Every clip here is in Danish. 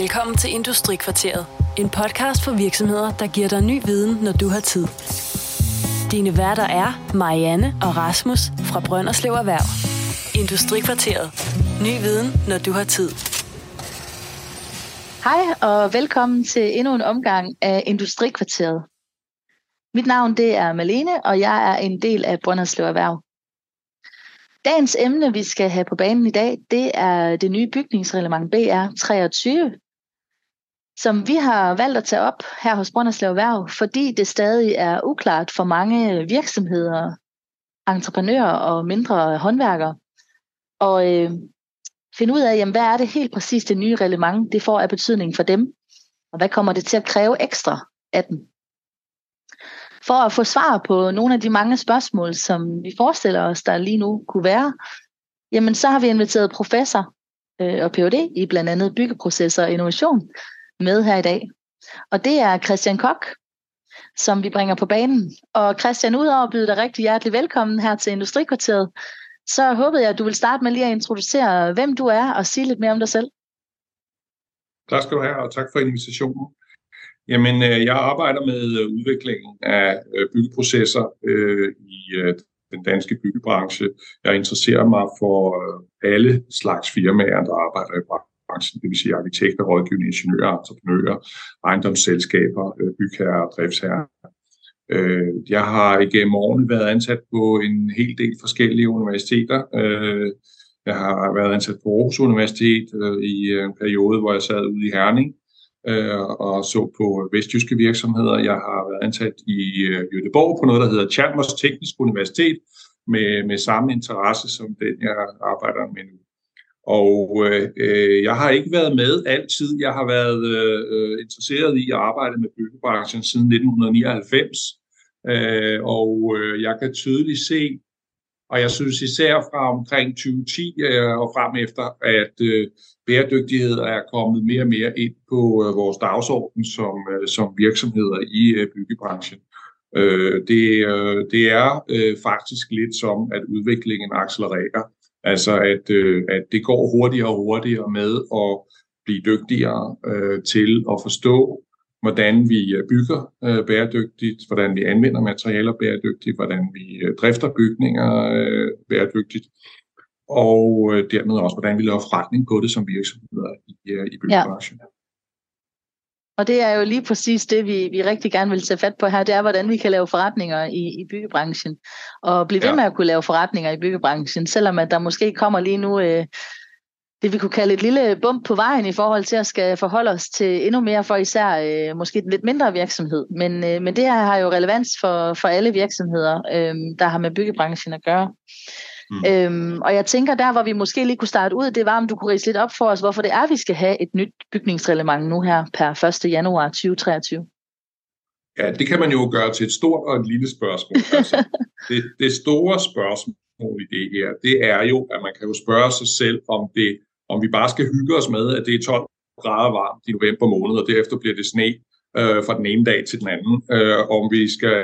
Velkommen til Industrikvarteret. En podcast for virksomheder, der giver dig ny viden, når du har tid. Dine værter er Marianne og Rasmus fra Brønderslev Erhverv. Industrikvarteret. Ny viden, når du har tid. Hej og velkommen til endnu en omgang af Industrikvarteret. Mit navn det er Malene, og jeg er en del af Brønderslev Erhverv. Dagens emne, vi skal have på banen i dag, det er det nye bygningsreglement BR 23, som vi har valgt at tage op her hos Brønderslev Værv, fordi det stadig er uklart for mange virksomheder, entreprenører og mindre håndværkere. Og øh, finde ud af, jamen, hvad er det helt præcis det nye reglement, det får af betydning for dem, og hvad kommer det til at kræve ekstra af dem. For at få svar på nogle af de mange spørgsmål, som vi forestiller os, der lige nu kunne være, jamen så har vi inviteret professor øh, og Ph.D. i blandt andet byggeprocesser og innovation med her i dag. Og det er Christian Kok, som vi bringer på banen. Og Christian, udover at byde dig rigtig hjertelig velkommen her til Industrikvarteret, så håbede jeg, at du vil starte med lige at introducere, hvem du er, og sige lidt mere om dig selv. Tak skal du have, og tak for invitationen. Jamen, øh, jeg arbejder med øh, udviklingen af øh, byggeprocesser øh, i den danske byggebranche. Jeg interesserer mig for alle slags firmaer, der arbejder i branchen, det vil sige arkitekter, rådgivende ingeniører, entreprenører, ejendomsselskaber, øh, bygherrer og driftsherrer. Øh, jeg har igennem årene været ansat på en hel del forskellige universiteter. Øh, jeg har været ansat på Aarhus Universitet i en periode, hvor jeg sad ude i Herning, og så på vestjyske virksomheder. Jeg har været ansat i Göteborg på noget, der hedder Chalmers Teknisk Universitet, med, med samme interesse som den, jeg arbejder med nu. Og øh, øh, jeg har ikke været med altid. Jeg har været øh, øh interesseret i at arbejde med byggebranchen siden 1999. Øh, og øh, jeg kan tydeligt se, og jeg synes især fra omkring 2010 øh, og frem efter, at øh, bæredygtighed er kommet mere og mere ind på øh, vores dagsorden som, øh, som virksomheder i øh, byggebranchen. Øh, det, øh, det er øh, faktisk lidt som, at udviklingen accelererer. Altså at, øh, at det går hurtigere og hurtigere med at blive dygtigere øh, til at forstå hvordan vi øh, bygger øh, bæredygtigt, hvordan vi anvender materialer bæredygtigt, hvordan vi øh, drifter bygninger øh, bæredygtigt, og øh, dermed også, hvordan vi laver forretning på det som virksomheder i, øh, i byggebranchen. Ja. Og det er jo lige præcis det, vi, vi rigtig gerne vil tage fat på her, det er, hvordan vi kan lave forretninger i, i byggebranchen, og blive ved ja. med at kunne lave forretninger i byggebranchen, selvom at der måske kommer lige nu øh, det, vi kunne kalde et lille bump på vejen i forhold til at skal forholde os til endnu mere for især øh, måske en lidt mindre virksomhed. Men, øh, men det her har jo relevans for, for alle virksomheder, øh, der har med byggebranchen at gøre. Mm. Øhm, og jeg tænker, der hvor vi måske lige kunne starte ud, det var, om du kunne rise lidt op for os, hvorfor det er, vi skal have et nyt bygningsreglement nu her per 1. januar 2023. Ja, det kan man jo gøre til et stort og et lille spørgsmål. Altså, det, det store spørgsmål i det her, det er jo, at man kan jo spørge sig selv, om det om vi bare skal hygge os med, at det er 12 grader varmt i november måned, og derefter bliver det sne øh, fra den ene dag til den anden. Øh, om vi skal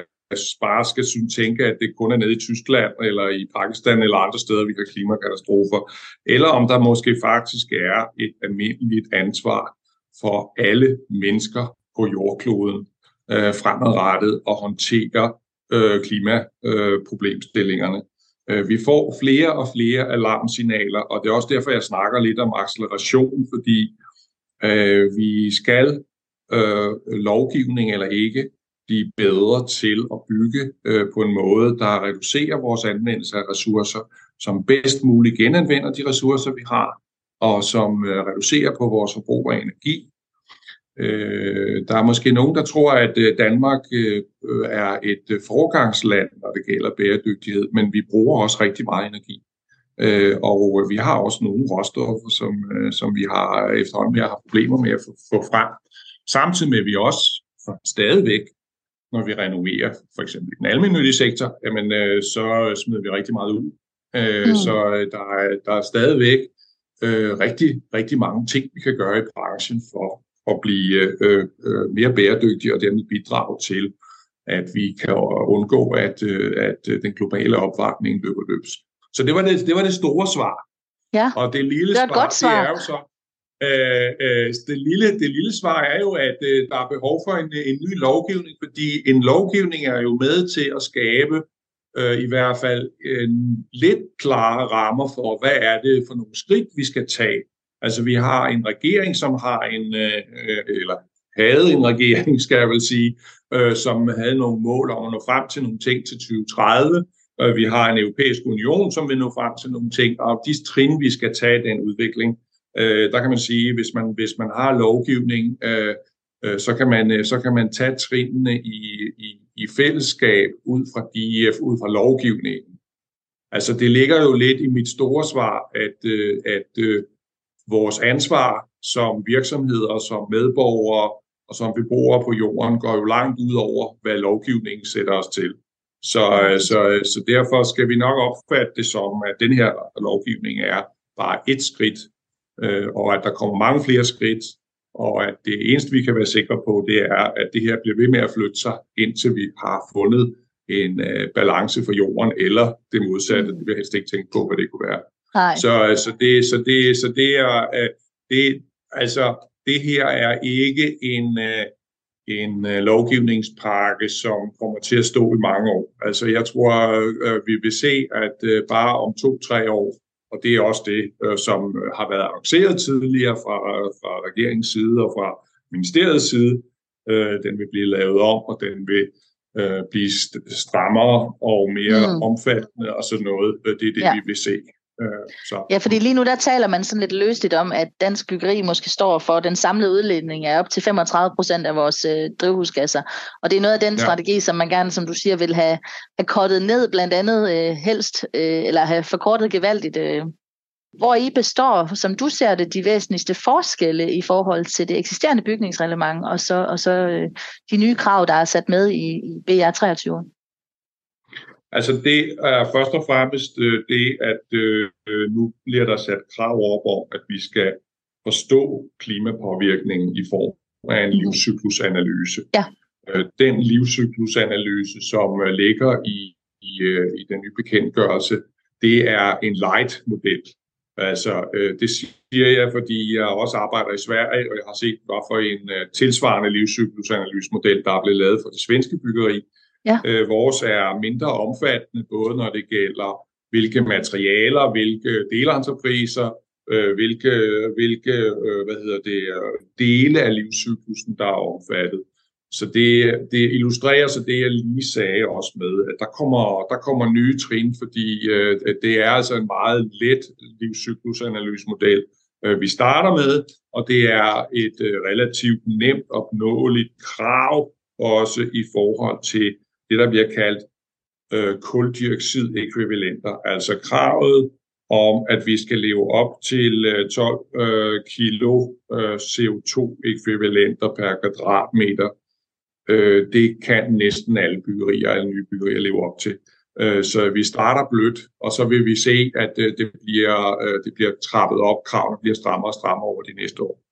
bare skal synes, tænke, at det kun er nede i Tyskland, eller i Pakistan, eller andre steder, vi har klimakatastrofer, eller om der måske faktisk er et almindeligt ansvar for alle mennesker på jordkloden øh, fremadrettet og håndtere øh, klimaproblemstillingerne. Øh, øh, vi får flere og flere alarmsignaler, og det er også derfor, jeg snakker lidt om acceleration, fordi øh, vi skal øh, lovgivning eller ikke blive bedre til at bygge øh, på en måde, der reducerer vores anvendelse af ressourcer, som bedst muligt genanvender de ressourcer, vi har, og som øh, reducerer på vores forbrug af energi, Øh, der er måske nogen, der tror, at øh, Danmark øh, er et øh, foregangsland, når det gælder bæredygtighed, men vi bruger også rigtig meget energi. Øh, og øh, vi har også nogle råstoffer, som, øh, som vi har efterhånden har problemer med at få, få frem. Samtidig med, at vi også stadigvæk, når vi renoverer for eksempel den almindelige sektor, jamen, øh, så smider vi rigtig meget ud. Øh, mm. Så øh, der er, der er stadigvæk øh, rigtig, rigtig mange ting, vi kan gøre i branchen for at blive øh, øh, mere bæredygtige og dermed bidrage til, at vi kan undgå, at, øh, at den globale opvarmning løber løbs. Så det var det, det var det store svar. Ja, og det lille det var svar, godt svar. det er jo så, øh, øh, det, lille, det lille svar er jo, at øh, der er behov for en, øh, en ny lovgivning, fordi en lovgivning er jo med til at skabe øh, i hvert fald en lidt klare rammer for, hvad er det for nogle skridt, vi skal tage. Altså vi har en regering, som har en, øh, øh eller havde en regering, skal jeg vel sige, øh, som havde nogle mål om at nå frem til nogle ting til 2030. Øh, vi har en europæisk union, som vil nå frem til nogle ting, og de trin, vi skal tage den udvikling, øh, der kan man sige, hvis man, hvis man har lovgivning, øh, øh, så, kan man, øh, så kan man tage trinene i, i, i fællesskab ud fra, de, ud fra lovgivningen. Altså det ligger jo lidt i mit store svar, at, øh, at øh, vores ansvar som virksomheder, som medborgere og som beboere på jorden går jo langt ud over, hvad lovgivningen sætter os til. Så, øh, så, øh, så derfor skal vi nok opfatte det som, at den her lovgivning er bare et skridt, øh, og at der kommer mange flere skridt, og at det eneste, vi kan være sikre på, det er, at det her bliver ved med at flytte sig, indtil vi har fundet en øh, balance for jorden, eller det modsatte. Det vil jeg helst ikke tænke på, hvad det kunne være. Nej. Så, så, det, så, det, så det er, øh, det, altså, det her er ikke en, øh, en øh, lovgivningspakke, som kommer til at stå i mange år. Altså, jeg tror, øh, vi vil se, at øh, bare om to-tre år, og det er også det, øh, som har været annonceret tidligere fra, fra regeringens side og fra ministeriets side. Øh, den vil blive lavet om, og den vil øh, blive strammere og mere mm. omfattende og sådan noget. Det er det, ja. vi vil se. Øh, så. Ja, fordi lige nu der taler man sådan lidt løsligt om, at dansk byggeri måske står for den samlede udledning er op til 35 procent af vores øh, drivhusgasser. Og det er noget af den ja. strategi, som man gerne, som du siger, vil have, have kortet ned, blandt andet øh, helst, øh, eller have forkortet gevaldigt. Øh, hvor I består, som du ser det, de væsentligste forskelle i forhold til det eksisterende bygningsreglement, og så, og så øh, de nye krav, der er sat med i, i BR 23. Altså det er først og fremmest øh, det, at øh, nu bliver der sat krav op om, at vi skal forstå klimapåvirkningen i form af en mhm. livscyklusanalyse. Ja. Øh, den livscyklusanalyse, som ligger i, i, i den nye bekendtgørelse, det er en light-model. Altså, øh, det siger jeg, fordi jeg også arbejder i Sverige, og jeg har set, hvad for en øh, tilsvarende livscyklusanalysemodel, der er blevet lavet for det svenske byggeri. Ja. Øh, vores er mindre omfattende, både når det gælder hvilke materialer, hvilke delentrepriser, øh, hvilke, hvilke øh, hvad hedder det, øh, dele af livscyklusen, der er omfattet. Så det, det illustrerer så det, jeg lige sagde også med, at der kommer, der kommer nye trin, fordi øh, det er altså en meget let livscyklusanalysemodel, øh, vi starter med, og det er et øh, relativt nemt opnåeligt krav også i forhold til det, der bliver kaldt øh, koldioxidekvivalenter, altså kravet om, at vi skal leve op til øh, 12 øh, kilo øh, CO2-ekvivalenter per kvadratmeter. Øh, det kan næsten alle byggerier, alle nye byggerier leve op til. Øh, så vi starter blødt, og så vil vi se, at øh, det, bliver, øh, det bliver trappet op, kravene bliver strammere og strammere over de næste år.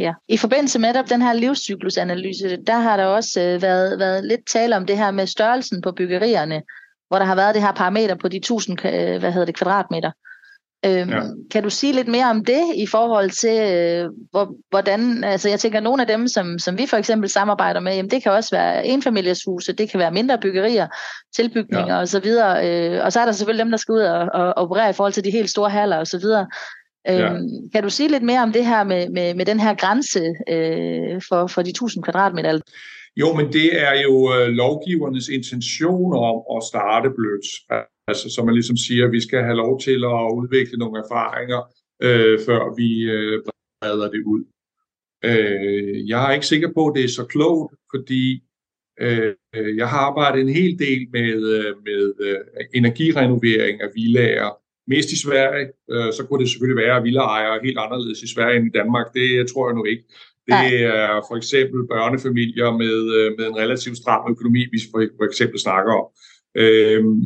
Ja. I forbindelse med den her livscyklusanalyse, der har der også øh, været, været lidt tale om det her med størrelsen på byggerierne, hvor der har været det her parameter på de 1000 øh, hvad hedder det, kvadratmeter. Øhm, ja. Kan du sige lidt mere om det i forhold til, øh, hvor, hvordan, altså jeg tænker, nogle af dem, som, som vi for eksempel samarbejder med, jamen det kan også være enfamilieshuse, det kan være mindre byggerier, tilbygninger ja. osv., øh, og så er der selvfølgelig dem, der skal ud og, og operere i forhold til de helt store haller osv., Ja. Øhm, kan du sige lidt mere om det her med, med, med den her grænse øh, for, for de 1000 kvadratmeter? Jo, men det er jo øh, lovgivernes intention om at starte blødt. Altså, som man ligesom siger, vi skal have lov til at udvikle nogle erfaringer, øh, før vi øh, breder det ud. Øh, jeg er ikke sikker på, at det er så klogt, fordi øh, jeg har arbejdet en hel del med, øh, med øh, energirenovering af villager, mest i Sverige. Øh, så kunne det selvfølgelig være, at villaejere er helt anderledes i Sverige end i Danmark. Det tror jeg nu ikke. Det er for eksempel børnefamilier med, øh, med en relativt stram økonomi, vi for eksempel snakker om. Øhm,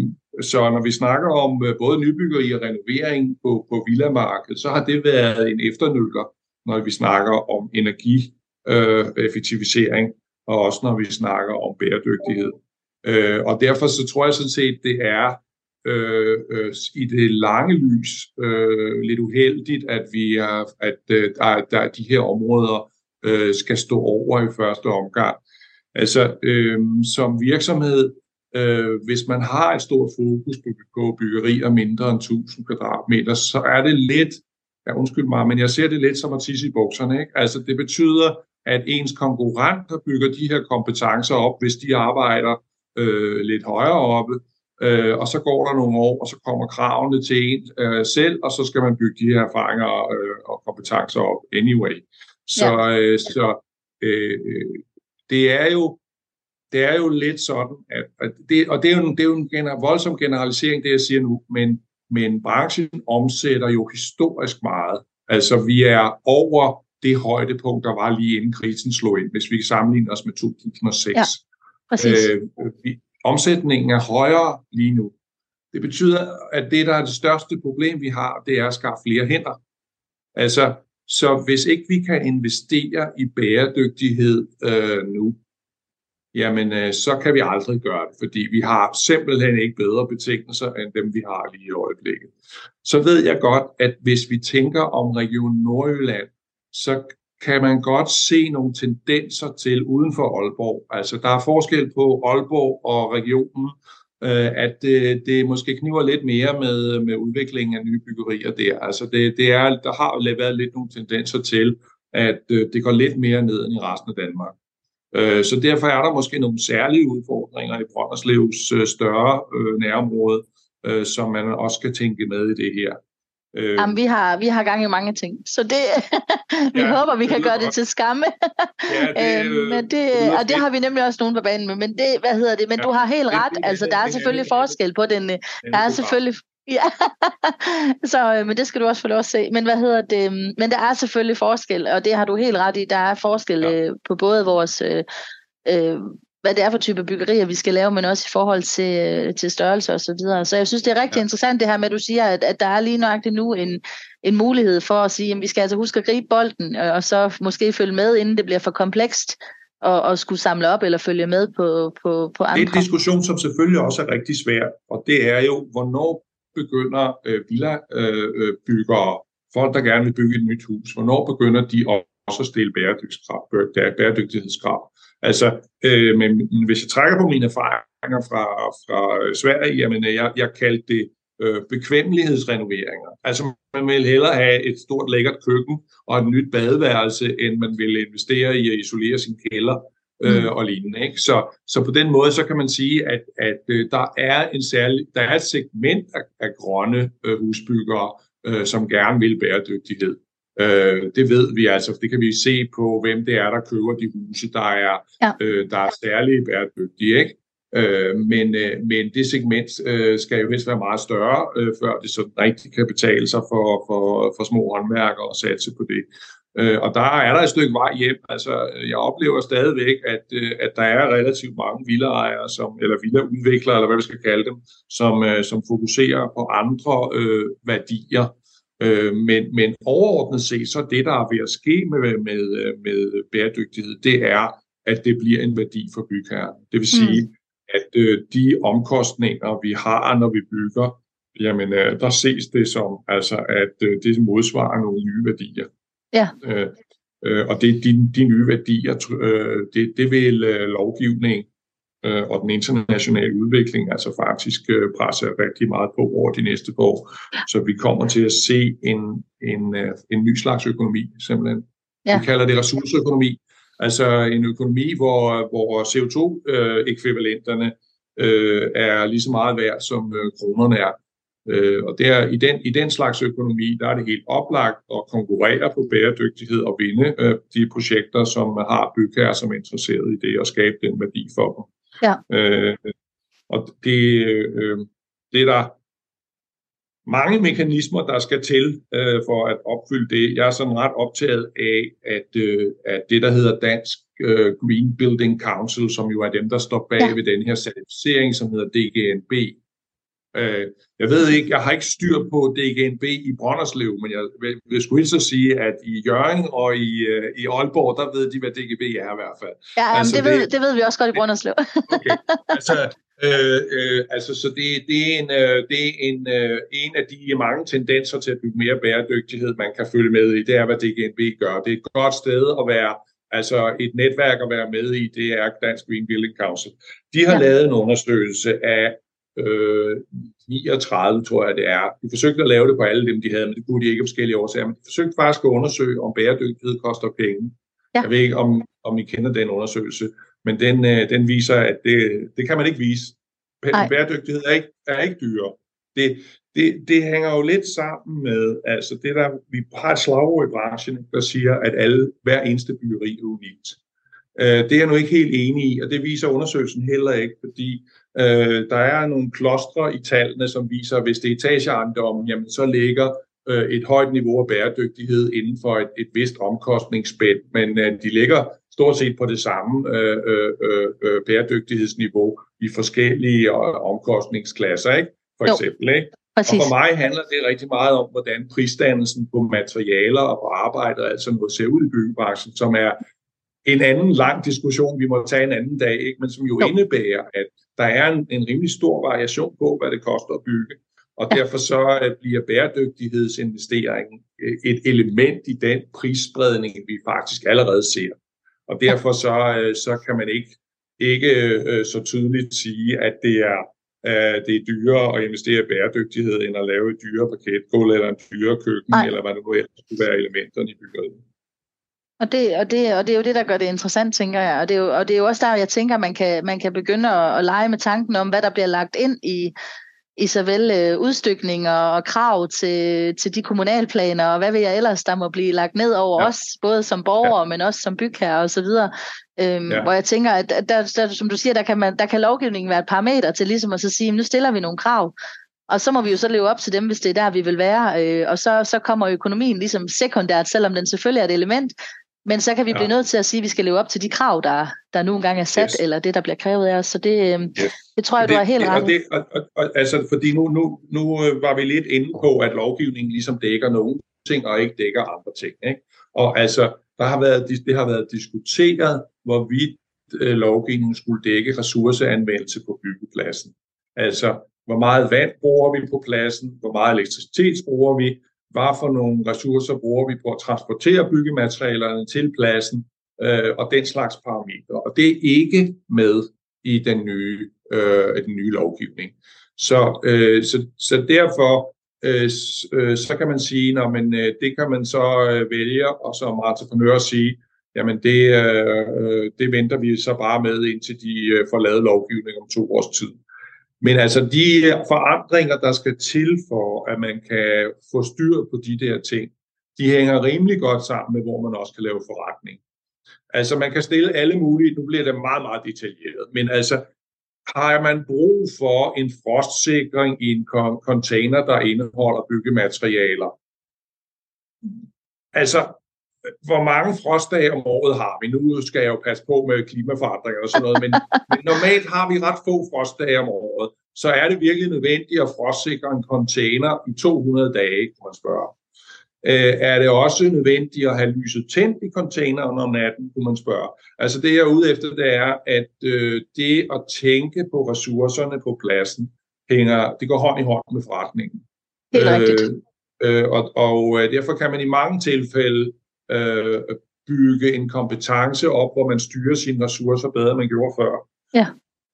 så når vi snakker om øh, både nybyggeri og renovering på, på villamarkedet, så har det været en efternøller, når vi snakker om energieffektivisering, øh, og også når vi snakker om bæredygtighed. Øh, og derfor så tror jeg sådan set, det er øh, øh, i det lange lys øh, lidt uheldigt, at vi er, at øh, der, der de her områder øh, skal stå over i første omgang. Altså øh, som virksomhed, øh, hvis man har et stort fokus på, på byggerier mindre end 1000 kvadratmeter, så er det lidt, ja undskyld mig, men jeg ser det lidt som at tisse i bukserne. Ikke? Altså det betyder, at ens konkurrenter bygger de her kompetencer op, hvis de arbejder øh, lidt højere oppe, øh, og så går der nogle år, og så kommer kravene til en øh, selv, og så skal man bygge de her erfaringer øh, og kompetencer op anyway. Så, ja. øh, så øh, det er jo det er jo lidt sådan, at, at det, og det er jo, det er jo en gener, voldsom generalisering, det jeg siger nu, men, men branchen omsætter jo historisk meget. Altså vi er over det højdepunkt, der var lige inden krisen slog ind, hvis vi sammenligner os med 2006. Ja, præcis. Øh, vi, omsætningen er højere lige nu. Det betyder, at det, der er det største problem, vi har, det er at skaffe flere hænder. Altså, så hvis ikke vi kan investere i bæredygtighed øh, nu, jamen øh, så kan vi aldrig gøre det, fordi vi har simpelthen ikke bedre betingelser end dem, vi har lige i øjeblikket. Så ved jeg godt, at hvis vi tænker om Region Nordjylland, så kan man godt se nogle tendenser til uden for Aalborg. Altså der er forskel på Aalborg og regionen, øh, at det, det måske kniver lidt mere med, med udviklingen af nye byggerier der. Altså det, det er, der har været lidt nogle tendenser til, at øh, det går lidt mere ned end i resten af Danmark. Øh, så derfor er der måske nogle særlige udfordringer i Brønderslevs større nærområde, som man også skal tænke med i det her. Øh, Jamen, vi har, vi har gang i mange ting, så det, vi ja, håber, vi kan gøre det til skamme. ja, det, øh, men det, og det har vi nemlig også nogen på banen med, men det, hvad hedder det, men ja, du har helt ret, det, altså der er selvfølgelig forskel på den, der er selvfølgelig Ja, så, øh, men det skal du også få lov at se. Men hvad hedder det? Men der er selvfølgelig forskel, og det har du helt ret i. Der er forskel ja. øh, på både vores, øh, øh, hvad det er for type byggerier, vi skal lave, men også i forhold til, øh, til størrelse og så videre. Så jeg synes, det er rigtig ja. interessant det her med, at du siger, at, at der er lige nøjagtigt nu en, en mulighed for at sige, at vi skal altså huske at gribe bolden, øh, og så måske følge med, inden det bliver for komplekst og, og skulle samle op eller følge med på, på, på andre. Det er en diskussion, som selvfølgelig også er rigtig svær, og det er jo, hvornår begynder øh, villa-byggere, øh, folk der gerne vil bygge et nyt hus, hvornår begynder de også at stille bæredygtighedskrav? Altså, øh, men, hvis jeg trækker på mine erfaringer fra, fra Sverige, jamen jeg, jeg kaldte det øh, bekvemmelighedsrenoveringer. Altså man vil hellere have et stort lækkert køkken og et nyt badeværelse, end man vil investere i at isolere sin kælder øh, mm. og lignende. Ikke? Så, så på den måde, så kan man sige, at, at øh, der er en særlig, der er et segment af, af grønne øh, husbyggere, øh, som gerne vil bæredygtighed. Øh, det ved vi altså, det kan vi se på, hvem det er, der køber de huse, der er, ja. øh, der er særligt bæredygtige. Ikke? Øh, men, øh, men det segment øh, skal jo helst være meget større, øh, før det så rigtig kan betale sig for, for, for små håndværkere at satse på det. Øh, og der er der et stykke vej hjem. Altså, jeg oplever stadigvæk, at, øh, at der er relativt mange villaejere, som, eller villaudviklere, eller hvad vi skal kalde dem, som, øh, som fokuserer på andre øh, værdier. Øh, men, men overordnet set, så det, der er ved at ske med, med, med bæredygtighed, det er, at det bliver en værdi for bygherren. Det vil sige, mm. at øh, de omkostninger, vi har, når vi bygger, jamen, øh, der ses det som, altså, at øh, det modsvarer nogle nye værdier. Ja. Øh, øh, og det er de, de nye værdier, øh, det, det vil øh, lovgivning øh, og den internationale udvikling altså faktisk øh, presse rigtig meget på over de næste år. Så vi kommer til at se en, en, øh, en ny slags økonomi simpelthen. Ja. Vi kalder det ressourceøkonomi. Altså en økonomi, hvor, hvor CO2-ekvivalenterne øh, øh, er lige så meget værd, som øh, kronerne er. Øh, og der, i, den, i den slags økonomi, der er det helt oplagt at konkurrere på bæredygtighed og vinde øh, de projekter, som har bygherrer, som er interesseret i det, og skabe den værdi for dem. Ja. Øh, og det, øh, det er der mange mekanismer, der skal til øh, for at opfylde det. Jeg er sådan ret optaget af, at, øh, at det, der hedder Dansk øh, Green Building Council, som jo er dem, der står bag ja. ved den her certificering, som hedder DGNB, Øh, jeg ved ikke, jeg har ikke styr på DGNB i Brønderslev, men jeg vil, vil skulle så sige, at i Jørgen og i, uh, i Aalborg, der ved de, hvad DGB er i hvert fald. Ja, altså, det, ved, det, det ved vi også godt i Brønderslev. okay. Altså, Øh, øh, altså, så det, det er, en, øh, det er en, øh, en af de mange tendenser til at bygge mere bæredygtighed, man kan følge med i. Det er, hvad DGNB gør. Det er et godt sted at være, altså et netværk at være med i, det er Dansk Green Building Council. De har ja. lavet en undersøgelse af øh, 39, tror jeg det er. De forsøgte at lave det på alle dem, de havde, men det kunne de ikke af forskellige årsager. Men de forsøgte faktisk at undersøge, om bæredygtighed koster penge. Ja. Jeg ved ikke, om, om I kender den undersøgelse, men den, øh, den viser, at det, det kan man ikke vise. Nej. Bæredygtighed er ikke, er ikke dyre. Det, det, det hænger jo lidt sammen med, altså det der, vi har et slagord i branchen, der siger, at alle, hver eneste byggeri er unikt. Øh, det er jeg nu ikke helt enig i, og det viser undersøgelsen heller ikke, fordi øh, der er nogle klostre i tallene, som viser, at hvis det er etageejendommen, jamen så ligger øh, et højt niveau af bæredygtighed inden for et, et vist omkostningsspænd, men øh, de ligger stort set på det samme øh, øh, øh, bæredygtighedsniveau i forskellige øh, omkostningsklasser, ikke? for eksempel. Ikke? Præcis. Og for mig handler det rigtig meget om, hvordan prisdannelsen på materialer og på arbejde og alt sådan noget ser ud i byggebranchen, som er en anden lang diskussion, vi må tage en anden dag, ikke? men som jo, jo. indebærer, at der er en, en rimelig stor variation på, hvad det koster at bygge. Og derfor så uh, bliver bæredygtighedsinvesteringen uh, et element i den prisspredning, vi faktisk allerede ser. Og derfor så, uh, så kan man ikke, ikke så tydeligt sige, at det er det er dyrere at investere i bæredygtighed, end at lave et dyre parketgulv eller en dyre køkken, Nej. eller hvad det nu ellers skulle være elementerne i byggeriet. Og det, og, det, og det er jo det, der gør det interessant, tænker jeg. Og det er jo, og det er jo også der, jeg tænker, man kan, man kan begynde at, at lege med tanken om, hvad der bliver lagt ind i, i såvel øh, udstykninger og krav til, til de kommunalplaner, og hvad vil jeg ellers, der må blive lagt ned over ja. os, både som borgere, ja. men også som bygherre og så videre. Øhm, ja. Hvor jeg tænker, at der, der, som du siger, der kan, man, der kan lovgivningen være et parameter til ligesom at så sige, nu stiller vi nogle krav, og så må vi jo så leve op til dem, hvis det er der, vi vil være. Øh, og så, så kommer økonomien ligesom sekundært, selvom den selvfølgelig er et element, men så kan vi ja. blive nødt til at sige, at vi skal leve op til de krav, der, der nu engang er sat, yes. eller det, der bliver krævet af os. Så det, øhm, yes. det tror jeg, det, du er helt ret. Og det, og, og, og, altså, fordi nu, nu, nu øh, var vi lidt inde på, at lovgivningen ligesom dækker nogle ting, og ikke dækker andre ting. Ikke? Og altså, der har været, det har været diskuteret, hvorvidt øh, lovgivningen skulle dække ressourceanvendelse på byggepladsen. Altså, hvor meget vand bruger vi på pladsen, hvor meget elektricitet bruger vi, hvad for nogle ressourcer bruger vi på at transportere byggematerialerne til pladsen, øh, og den slags parametre. Og det er ikke med i den nye, øh, den nye lovgivning. Så, øh, så, så derfor øh, øh så kan man sige, når man, øh, det kan man så øh, vælge, og som entreprenør sige, jamen det, øh, øh, det venter vi så bare med, indtil de øh, får lavet lovgivning om to års tid. Men altså de øh, forandringer, der skal til for, at man kan få styr på de der ting, de hænger rimelig godt sammen med, hvor man også kan lave forretning. Altså man kan stille alle mulige, nu bliver det meget, meget detaljeret, men altså har man brug for en frostsikring i en container, der indeholder byggematerialer? Altså, hvor mange frostdage om året har vi? Nu skal jeg jo passe på med klimaforandringer og sådan noget, men, men normalt har vi ret få frostdage om året. Så er det virkelig nødvendigt at frostsikre en container i 200 dage, kan man spørge. Øh, er det også nødvendigt at have lyset tændt i containeren om natten, kunne man spørge. Altså det jeg er ude efter, det er, at øh, det at tænke på ressourcerne på pladsen, hænger, det går hånd i hånd med forretningen. Helt rigtigt. Øh, øh, og, og øh, derfor kan man i mange tilfælde øh, bygge en kompetence op, hvor man styrer sine ressourcer bedre, end man gjorde før. Ja.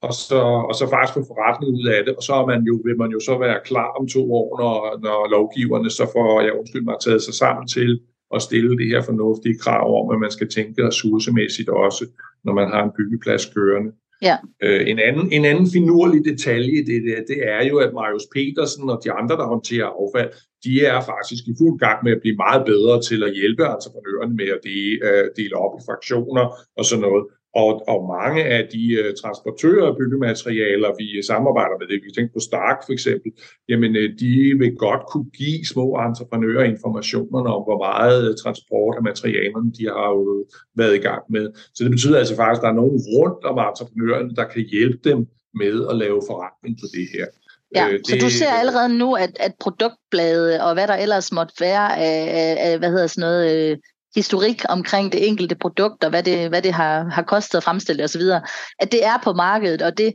Og så, og så faktisk få forretning ud af det, og så er man jo, vil man jo så være klar om to år, når, når lovgiverne så får, jeg undskyld mig, taget sig sammen til at stille det her fornuftige krav om, at man skal tænke ressourcemæssigt også, når man har en byggeplads kørende. Ja. Øh, en, anden, en anden finurlig detalje i det, der, det er jo, at Marius Petersen og de andre, der håndterer affald, de er faktisk i fuld gang med at blive meget bedre til at hjælpe entreprenørerne med at dele, øh, dele op i fraktioner og sådan noget. Og, og mange af de uh, transportører af byggematerialer, vi samarbejder med, det vi tænker på Stark for eksempel, jamen uh, de vil godt kunne give små entreprenører informationerne om, hvor meget uh, transport af materialerne de har jo været i gang med. Så det betyder altså faktisk, at der er nogen rundt om entreprenørerne, der kan hjælpe dem med at lave forretning på det her. Ja, øh, det, så du ser allerede nu, at, at produktbladet og hvad der ellers måtte være af, af hvad hedder sådan noget, øh, historik omkring det enkelte produkt og hvad det, hvad det har, har kostet at fremstille osv., at det er på markedet, og det,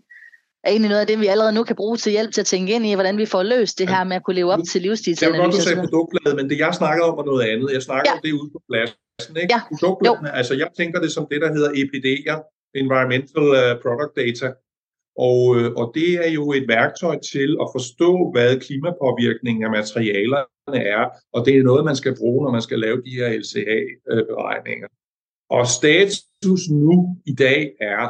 er egentlig noget af det, vi allerede nu kan bruge til hjælp til at tænke ind i, hvordan vi får løst det her med at kunne leve op til livsstilsanalyser. Jeg vil godt sige produktbladet, men det jeg snakker om er noget andet. Jeg snakker ja. om det ude på pladsen. Ikke? Ja. Produktbladene, altså jeg tænker det som det, der hedder EPD'er, Environmental uh, Product Data. Og, øh, og det er jo et værktøj til at forstå, hvad klimapåvirkningen af materialerne er, og det er noget, man skal bruge, når man skal lave de her LCA-beregninger. Og status nu i dag er,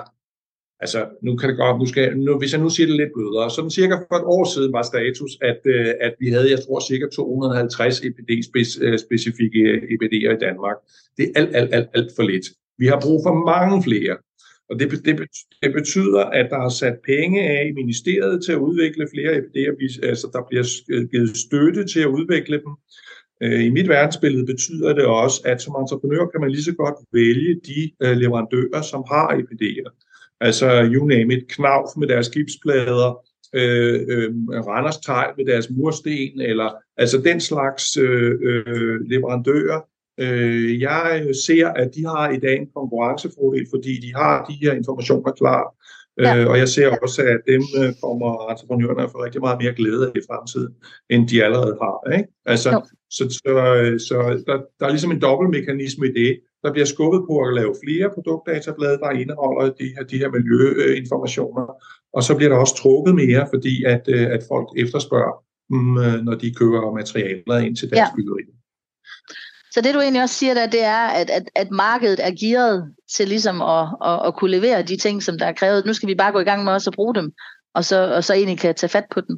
altså nu kan det godt, nu skal, nu, hvis jeg nu siger det lidt blødere, sådan cirka for et år siden var status, at, øh, at vi havde, jeg tror, cirka 250 EPD-specifikke EPD'er i Danmark. Det er alt, alt, alt, alt for lidt. Vi har brug for mange flere. Og det, det, det betyder, at der er sat penge af i ministeriet til at udvikle flere FD'er, altså der bliver øh, givet støtte til at udvikle dem. Øh, I mit verdensbillede betyder det også, at som entreprenør kan man lige så godt vælge de øh, leverandører, som har EPD'er. Altså, you name it, Knauf med deres gipsplader, øh, øh, Randers Tegl med deres mursten, eller altså den slags øh, øh, leverandører, Øh, jeg ser, at de har i dag en konkurrencefordel, fordi de har de her informationer klar. Ja. Øh, og jeg ser også, at dem øh, kommer entreprenørerne at få rigtig meget mere glæde af i fremtiden, end de allerede har. Ikke? Altså, så så, så der, der er ligesom en dobbeltmekanisme i det. Der bliver skubbet på at lave flere produktdatablade, der indeholder de her, de her miljøinformationer, og så bliver der også trukket mere, fordi at, øh, at folk efterspørger, mm, når de køber materialer ind til deres ja. byggeri. Så det du egentlig også siger der, det er, at, at, at markedet er gearet til ligesom at, at, at kunne levere de ting, som der er krævet. Nu skal vi bare gå i gang med også at bruge dem, og så, og så egentlig kan tage fat på dem.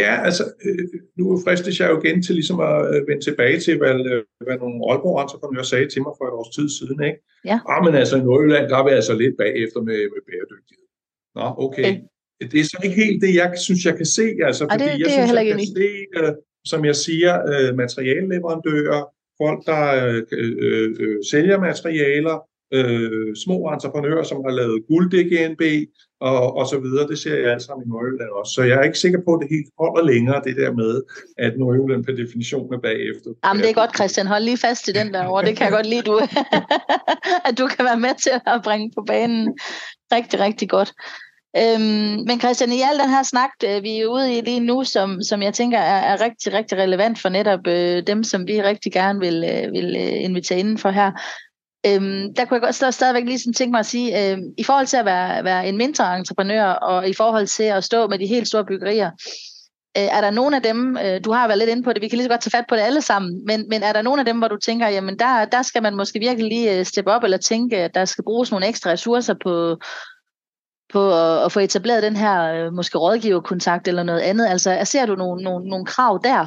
Ja, altså, øh, nu fristes jeg jo igen til ligesom at øh, vende tilbage til, hvad, øh, hvad nogle Aalborg-entreprenører sagde til mig for et års tid siden. Ikke? Ja. Ah, men altså i Nordjylland, der er vi altså lidt bagefter med, med bæredygtighed. Nå, okay. okay. Det er så ikke helt det, jeg synes, jeg kan se. Altså, fordi det, det jeg synes, jeg, jeg kan se, uh, som jeg siger, uh, materialleverandører, folk, der øh, øh, øh, sælger materialer, øh, små entreprenører, som har lavet guld DGNB og, og så videre. Det ser jeg alt sammen i Nordjylland også. Så jeg er ikke sikker på, at det helt holder længere, det der med, at Nordjylland per definition er bagefter. Jamen det er godt, Christian. Hold lige fast i den der over. Det kan jeg godt lide, du, at du kan være med til at bringe på banen. Rigtig, rigtig godt. Øhm, men Christian, i al den her snak, øh, vi er ude i lige nu, som, som jeg tænker er, er rigtig, rigtig relevant for netop øh, dem, som vi rigtig gerne vil, øh, vil øh, invitere inden for her. Øhm, der kunne jeg godt stå, stadigvæk lige sådan tænke mig at sige, øh, i forhold til at være, være en mindre entreprenør, og i forhold til at stå med de helt store byggerier, øh, er der nogen af dem, øh, du har været lidt inde på det, vi kan lige så godt tage fat på det alle sammen, men, men er der nogen af dem, hvor du tænker, jamen der, der skal man måske virkelig lige øh, steppe op, eller tænke, at der skal bruges nogle ekstra ressourcer på, på at, at få etableret den her øh, måske rådgiverkontakt eller noget andet? Altså, ser du nogle, nogle, nogle krav der?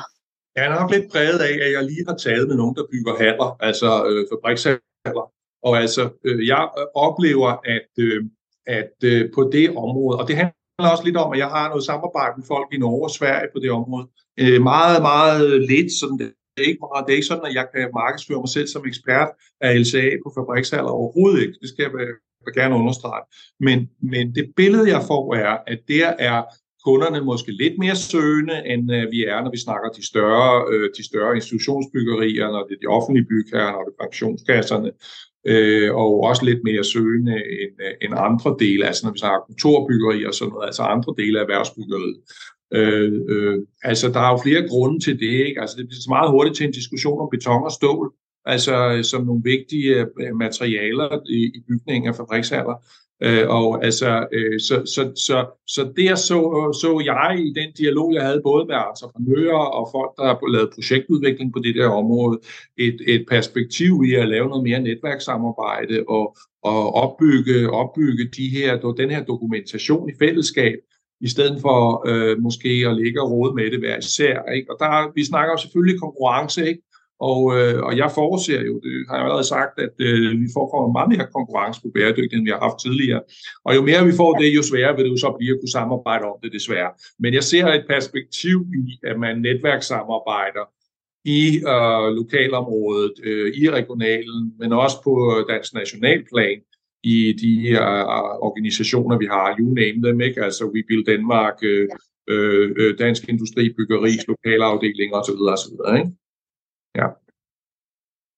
Jeg er nok lidt præget af, at jeg lige har taget med nogen, der bygger haller, altså øh, fabrikshaller. Og altså, øh, jeg øh, oplever, at, øh, at øh, på det område, og det handler også lidt om, at jeg har noget samarbejde med folk i Norge og Sverige på det område. Øh, meget, meget lidt, sådan det er ikke meget, det er ikke sådan, at jeg kan markedsføre mig selv som ekspert af LCA på fabrikshaller overhovedet ikke. Det skal jeg vil gerne understrege. Men, men det billede, jeg får, er, at der er kunderne måske lidt mere søgende, end øh, vi er, når vi snakker de større, øh, de større institutionsbyggerier, når det er de offentlige bygherrer, når det er pensionskasserne, øh, og også lidt mere søgende end, øh, end andre dele, altså når vi snakker kontorbyggerier og sådan noget, altså andre dele af erhvervsbyggeriet. Øh, øh, altså, der er jo flere grunde til det, ikke? Altså, det bliver så meget hurtigt til en diskussion om beton og stål, altså som nogle vigtige øh, materialer i, i bygningen af fabrikshaller. Øh, og altså, øh, så, så, så, så der så, så jeg i den dialog, jeg havde både med entreprenører og folk, der har lavet projektudvikling på det der område, et, et perspektiv i at lave noget mere netværkssamarbejde og, og opbygge, opbygge de her, den her dokumentation i fællesskab, i stedet for øh, måske at ligge og rode med det hver især. Ikke? Og der, vi snakker jo selvfølgelig konkurrence, ikke? Og, øh, og jeg forudser jo, det har jeg allerede sagt, at øh, vi får meget mere konkurrence på bæredygtighed, end vi har haft tidligere. Og jo mere vi får det, jo sværere vil det jo så blive at kunne samarbejde om det, desværre. Men jeg ser et perspektiv i, at man netværkssamarbejder i øh, lokalområdet, øh, i regionalen, men også på dansk nationalplan, i de øh, organisationer, vi har, you name them, ikke? altså We Build Danmark, øh, øh, øh, Dansk Industri, Byggeris, lokalafdelinger osv. osv. Ikke? Ja.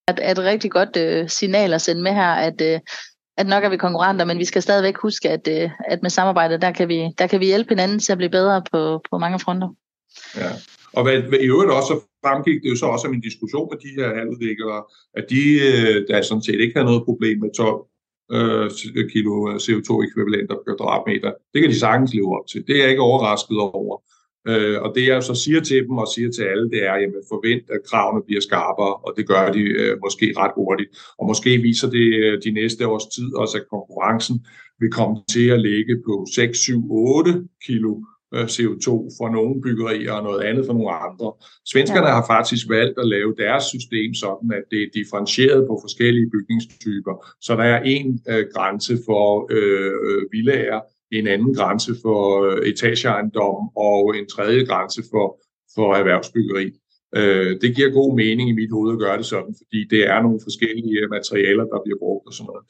At, at et rigtig godt øh, signal at sende med her, at, øh, at nok er vi konkurrenter, men vi skal stadigvæk huske, at, øh, at med samarbejdet, der kan, vi, der kan vi hjælpe hinanden til at blive bedre på, på mange fronter. Ja. Og hvad, hvad i øvrigt også fremgik det jo så også af min diskussion med de her halvudviklere, at de øh, der sådan set ikke har noget problem med 12 øh, kilo CO2-ekvivalenter per kvadratmeter. Det kan de sagtens leve op til. Det er jeg ikke overrasket over. Øh, og det jeg så siger til dem og siger til alle, det er, at forvent, at kravene bliver skarpere, og det gør de øh, måske ret hurtigt. Og måske viser det øh, de næste års tid også, at konkurrencen vil komme til at ligge på 6, 7, 8 kilo øh, CO2 for nogle byggerier og noget andet for nogle andre. Svenskerne ja. har faktisk valgt at lave deres system sådan, at det er differentieret på forskellige bygningstyper. Så der er en øh, grænse for øh, øh villager, en anden grænse for øh, etageejendom og en tredje grænse for, for erhvervsbyggeri. Øh, det giver god mening i mit hoved at gøre det sådan, fordi det er nogle forskellige øh, materialer, der bliver brugt og sådan noget.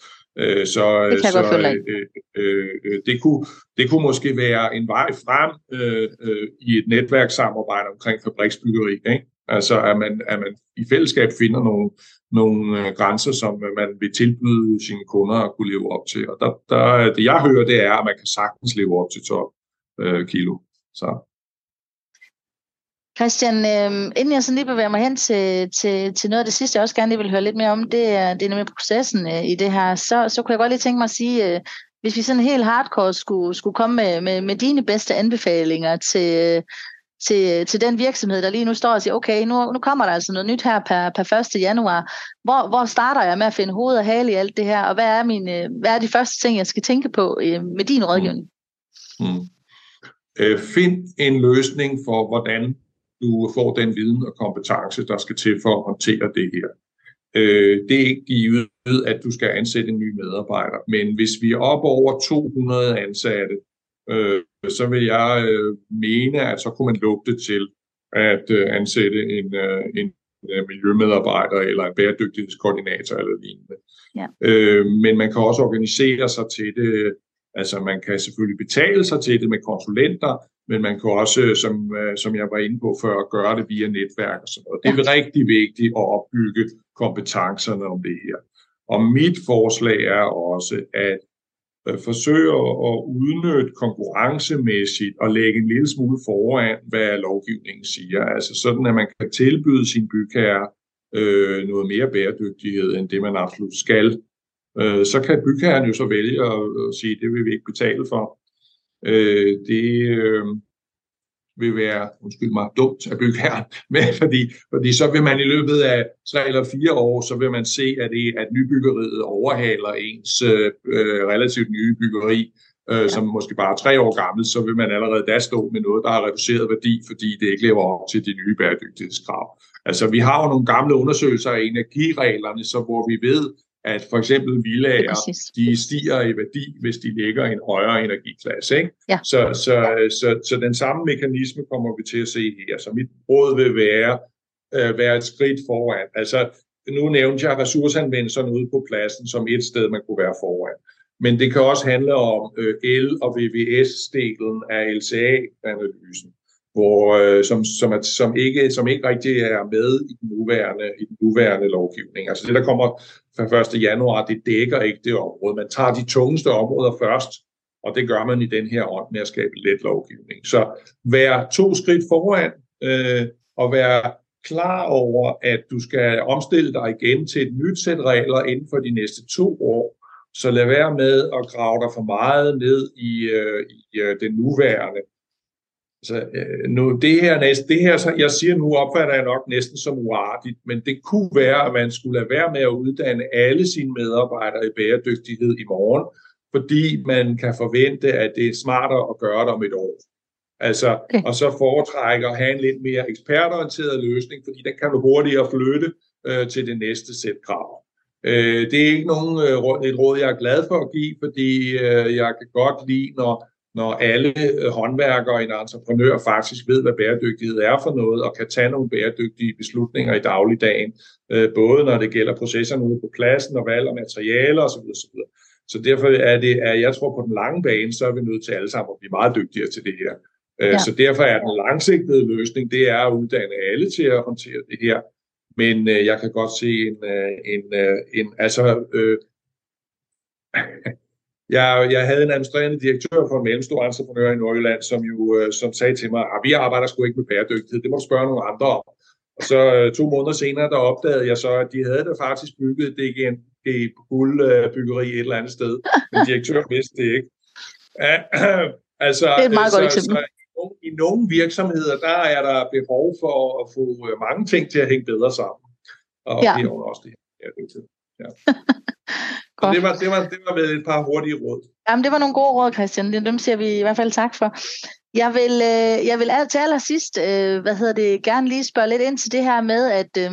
Så det, kan så øh, øh, det, kunne, det kunne måske være en vej frem øh, øh, i et netværkssamarbejde omkring fabriksbyggeri. Ikke? Altså at man, at man i fællesskab finder nogle, nogle øh, grænser, som øh, man vil tilbyde sine kunder at kunne leve op til. Og der, der, det jeg hører, det er, at man kan sagtens leve op til 12 øh, kilo. Så. Christian, øh, inden jeg sådan lige bevæger mig hen til, til, til noget af det sidste, jeg også gerne lige vil høre lidt mere om, det er, det er nemlig processen øh, i det her. Så, så kunne jeg godt lige tænke mig at sige, øh, hvis vi sådan helt hardcore skulle, skulle komme med, med, med dine bedste anbefalinger til, til, til den virksomhed, der lige nu står og siger, okay, nu, nu kommer der altså noget nyt her per, per 1. januar. Hvor, hvor starter jeg med at finde hoved og hale i alt det her, og hvad er, mine, øh, hvad er de første ting, jeg skal tænke på øh, med din rådgivning? Mm. Mm. Øh, find en løsning for, hvordan du får den viden og kompetence, der skal til for at håndtere det her. Øh, det er ikke givet, at du skal ansætte en ny medarbejder, men hvis vi er op over 200 ansatte, øh, så vil jeg øh, mene, at så kunne man lugte til at øh, ansætte en, øh, en øh, miljømedarbejder eller en bæredygtighedskoordinator eller lignende. Ja. Øh, men man kan også organisere sig til det. Altså man kan selvfølgelig betale sig til det med konsulenter, men man kan også, som, øh, som jeg var inde på før, gøre det via netværk og sådan noget. Det er ja. rigtig vigtigt at opbygge kompetencerne om det her. Og mit forslag er også, at øh, at udnytte konkurrencemæssigt og lægge en lille smule foran, hvad lovgivningen siger. Altså sådan, at man kan tilbyde sin bygherre øh, noget mere bæredygtighed, end det man absolut skal. Øh, så kan bygherren jo så vælge at, at sige, det vil vi ikke betale for. Øh, det, øh, vil være, undskyld mig, dumt at bygge her, men fordi, fordi så vil man i løbet af tre eller fire år, så vil man se, at, det, at nybyggeriet overhaler ens øh, relativt nye byggeri, øh, ja. som måske bare er tre år gammelt, så vil man allerede da stå med noget, der har reduceret værdi, fordi det ikke lever op til de nye bæredygtighedskrav. Altså, vi har jo nogle gamle undersøgelser af energireglerne, så hvor vi ved, at for eksempel villager, de stiger i værdi, hvis de ligger i en højere energiklasse. Ikke? Ja. Så, så, så, så den samme mekanisme kommer vi til at se her. Så mit råd vil være, øh, være et skridt foran. Altså, nu nævnte jeg ressourceanvendelserne ude på pladsen som et sted, man kunne være foran. Men det kan også handle om øh, el- og VVS-delen af LCA-analysen hvor, øh, som, som, er, som, ikke, som ikke rigtig er med i den, nuværende, i den nuværende lovgivning. Altså det, der kommer fra 1. januar, det dækker ikke det område. Man tager de tungeste områder først, og det gør man i den her ånd med at skabe let lovgivning. Så vær to skridt foran, øh, og vær klar over, at du skal omstille dig igen til et nyt sæt regler inden for de næste to år. Så lad være med at grave dig for meget ned i, øh, i øh, den nuværende så øh, nu, det her, næste, det her, så jeg siger nu, opfatter jeg nok næsten som uartigt, men det kunne være, at man skulle lade være med at uddanne alle sine medarbejdere i bæredygtighed i morgen, fordi man kan forvente, at det er smartere at gøre det om et år. Altså, okay. og så foretrækker at have en lidt mere ekspertorienteret løsning, fordi den kan du hurtigere flytte øh, til det næste sæt krav. Øh, det er ikke nogen, øh, et råd, jeg er glad for at give, fordi øh, jeg kan godt lide, når når alle øh, håndværkere og en entreprenør faktisk ved, hvad bæredygtighed er for noget, og kan tage nogle bæredygtige beslutninger i dagligdagen, øh, både når det gælder processerne ude på pladsen og valg af materialer osv. osv. Så derfor er det, at jeg tror på den lange bane, så er vi nødt til alle sammen at blive meget dygtigere til det her. Øh, ja. Så derfor er den langsigtede løsning, det er at uddanne alle til at håndtere det her. Men jeg kan godt se en, en, en altså jeg, jeg havde en administrerende direktør for en mellemstor entreprenør i Nordjylland, som jo øh, som sagde til mig, at ah, vi arbejder sgu ikke med bæredygtighed, det må du spørge nogle andre om. Og så øh, to måneder senere, der opdagede jeg så, at de havde da faktisk bygget det igen et guldbyggeri et eller andet sted. Men direktøren vidste det ikke. altså, det er et meget så, godt eksempel. Så, i nogle virksomheder, der er der behov for at få mange ting til at hænge bedre sammen. Og ja. det er også det her. Ja. Godt. Det var, det, var, det var med et par hurtige råd. Jamen, det var nogle gode råd, Christian. Dem siger vi i hvert fald tak for. Jeg vil, øh, jeg vil til allersidst, øh, hvad hedder det, gerne lige spørge lidt ind til det her med, at øh,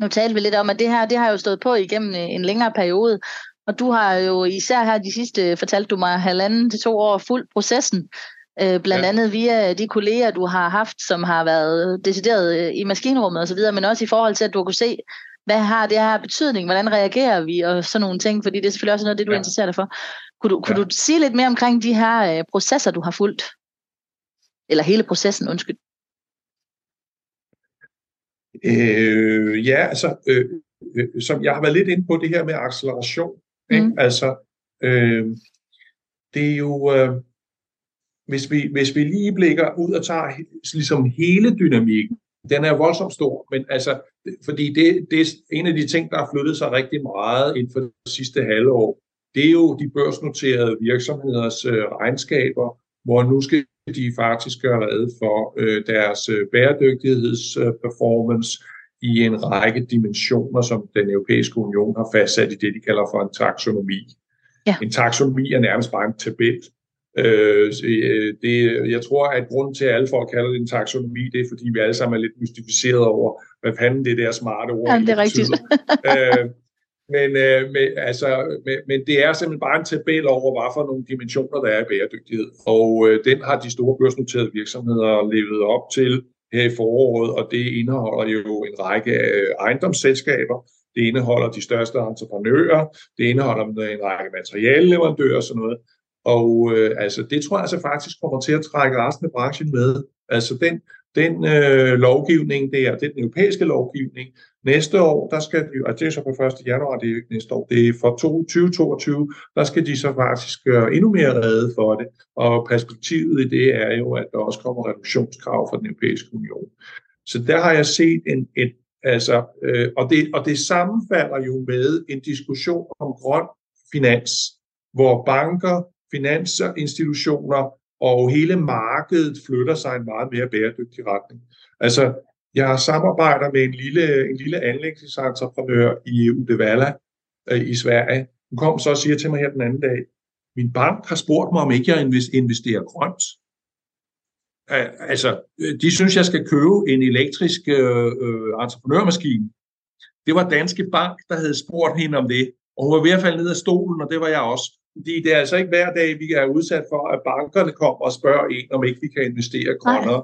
nu talte vi lidt om, at det her, det har jo stået på igennem øh, en længere periode, og du har jo især her de sidste, fortalte du mig, halvanden til to år fuldt processen, øh, blandt ja. andet via de kolleger, du har haft, som har været decideret øh, i maskinrummet osv., men også i forhold til, at du kunne se, hvad har det her betydning, hvordan reagerer vi, og sådan nogle ting, fordi det er selvfølgelig også noget af det, du ja. interesserer dig for. Kunne du, kunne ja. du sige lidt mere omkring de her øh, processer, du har fulgt? Eller hele processen, undskyld. Øh, ja, altså, øh, øh, som jeg har været lidt inde på det her med acceleration. Mm. Ikke? Altså, øh, det er jo, øh, hvis, vi, hvis vi lige blikker ud og tager ligesom hele dynamikken, den er voldsomt stor, men altså, fordi det, det er en af de ting, der har flyttet sig rigtig meget inden for det sidste halve år. Det er jo de børsnoterede virksomheders øh, regnskaber, hvor nu skal de faktisk gøre redde for øh, deres øh, bæredygtighedsperformance øh, i en række dimensioner, som den europæiske union har fastsat i det, de kalder for en taksonomi. Ja. En taksonomi er nærmest bare en tabel, Øh, øh, det, jeg tror, at grunden til, at alle folk kalder det en taksonomi, det er, fordi vi alle sammen er lidt mystificeret over, hvad fanden det der smarte ord ja, det er rigtigt. øh, men, øh, med, altså, men, men det er simpelthen bare en tabel over, hvad for nogle dimensioner, der er i bæredygtighed. Og øh, den har de store børsnoterede virksomheder levet op til her i foråret, og det indeholder jo en række øh, ejendomsselskaber, det indeholder de største entreprenører, det indeholder en række materialeleverandører og sådan noget. Og øh, altså, det tror jeg altså faktisk kommer til at trække resten af branchen med. Altså den, den øh, lovgivning der, det er den europæiske lovgivning. Næste år, der skal de, og det er så på 1. januar, det er ikke næste år, det er for 2022, der skal de så faktisk gøre endnu mere redde for det. Og perspektivet i det er jo, at der også kommer reduktionskrav fra den europæiske union. Så der har jeg set en, et, altså, øh, og, det, og det sammenfalder jo med en diskussion om grøn finans, hvor banker finansinstitutioner og hele markedet flytter sig i en meget mere bæredygtig retning. Altså, jeg samarbejder med en lille, en lille anlægsentreprenør i Uddevalla øh, i Sverige. Hun kom så og siger til mig her den anden dag, min bank har spurgt mig, om ikke jeg investerer grønt. Altså, øh, de synes, jeg skal købe en elektrisk øh, øh, entreprenørmaskine. Det var Danske Bank, der havde spurgt hende om det, og hun var i hvert fald nede af stolen, og det var jeg også. Fordi det er altså ikke hver dag, vi er udsat for, at bankerne kommer og spørger en, om ikke vi kan investere grønnere.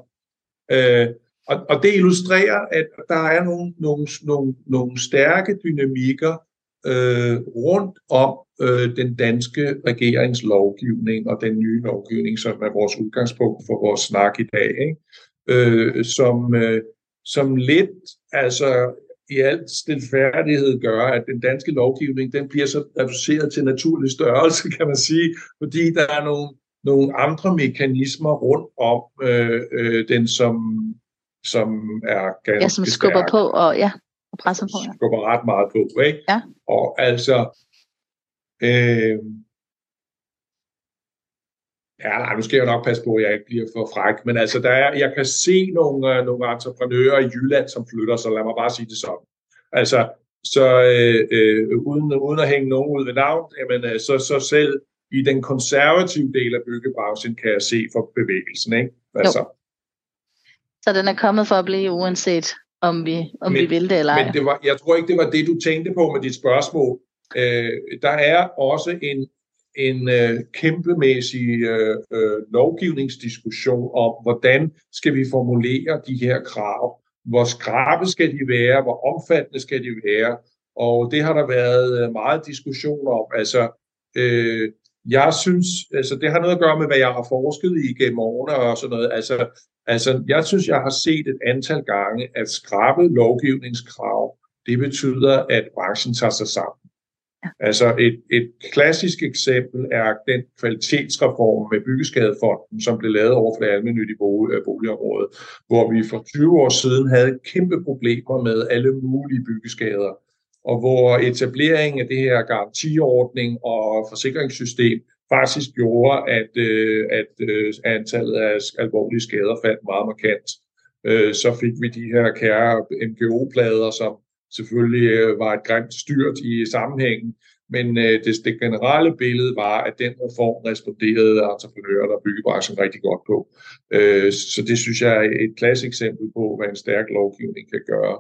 Øh, og, og det illustrerer, at der er nogle, nogle, nogle, nogle stærke dynamikker øh, rundt om øh, den danske regeringslovgivning og den nye lovgivning, som er vores udgangspunkt for vores snak i dag, ikke? Øh, som, øh, som lidt altså i al stilfærdighed gøre, at den danske lovgivning den bliver så reduceret til naturlig størrelse, kan man sige, fordi der er nogle, nogle andre mekanismer rundt om øh, øh, den, som, som er ganske Ja, som skubber stærk. på og, ja, og presser på. Ja. Skubber ret meget på, ikke? Ja. Og altså, øh, Ja, nej, nu skal jeg nok passe på, at jeg ikke bliver for fræk, men altså, der er, jeg kan se nogle, uh, nogle entreprenører i Jylland, som flytter, så lad mig bare sige det sådan. Altså, så øh, øh, uden, uden at hænge nogen ud ved navn, jamen, øh, så, så selv i den konservative del af byggebranchen kan jeg se for bevægelsen, ikke? Altså. Jo. Så den er kommet for at blive uanset om vi, om men, vi vil det eller ej. Men det var, jeg tror ikke, det var det, du tænkte på med dit spørgsmål. Øh, der er også en, en øh, kæmpemæssig øh, øh, lovgivningsdiskussion om, hvordan skal vi formulere de her krav. Hvor skrabe skal de være? Hvor omfattende skal de være? Og det har der været øh, meget diskussion om. Altså, øh, jeg synes, altså det har noget at gøre med, hvad jeg har forsket i gennem årene og sådan noget. Altså, altså jeg synes, jeg har set et antal gange, at skrabe lovgivningskrav, det betyder, at branchen tager sig sammen. Altså et, et klassisk eksempel er den kvalitetsreform med Byggeskadefonden, som blev lavet over for det almindelige øh, boligområde, hvor vi for 20 år siden havde kæmpe problemer med alle mulige byggeskader, og hvor etableringen af det her garantiordning og forsikringssystem faktisk gjorde, at, øh, at øh, antallet af alvorlige skader faldt meget markant. Så fik vi de her kære MGO-plader, som selvfølgelig øh, var et grimt styrt i sammenhængen, men øh, det, det generelle billede var, at den reform responderede entreprenører og byggebranchen rigtig godt på. Øh, så det synes jeg er et klassisk eksempel på, hvad en stærk lovgivning kan gøre.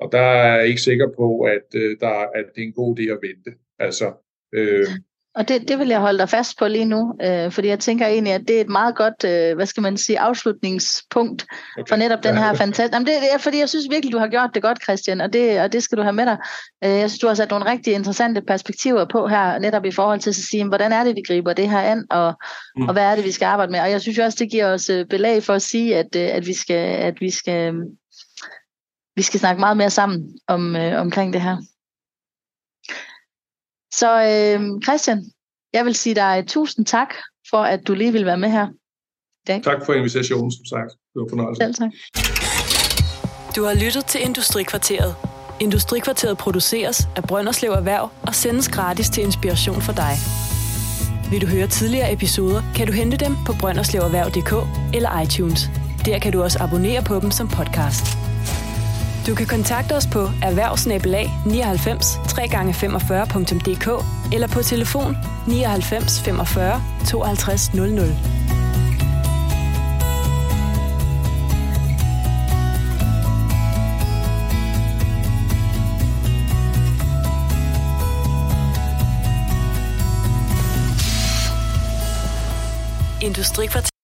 Og der er jeg ikke sikker på, at, der, at det er en god idé at vente. Altså, øh, og det, det vil jeg holde dig fast på lige nu, øh, fordi jeg tænker egentlig, at det er et meget godt, øh, hvad skal man sige, afslutningspunkt okay. for netop den her fantastiske... Jamen det, det er, fordi jeg synes virkelig, du har gjort det godt, Christian, og det, og det skal du have med dig. Øh, jeg synes, du har sat nogle rigtig interessante perspektiver på her, netop i forhold til at sige, hvordan er det, vi griber det her an, og, mm. og hvad er det, vi skal arbejde med. Og jeg synes også, det giver os øh, belæg for at sige, at, øh, at vi skal, at vi skal, vi skal snakke meget mere sammen om, øh, omkring det her. Så øh, Christian, jeg vil sige dig tusind tak for, at du lige vil være med her i dag. Tak for invitationen, som sagt. Det var fornøjelse. Selv tak. Du har lyttet til Industrikvarteret. Industrikvarteret produceres af Brønderslev Erhverv og sendes gratis til inspiration for dig. Vil du høre tidligere episoder, kan du hente dem på brønderslevererhverv.dk eller iTunes. Der kan du også abonnere på dem som podcast. Du kan kontakte os på erhvervsnabelag 99 3x45.dk eller på telefon 99 45 52 00. Industrikvarter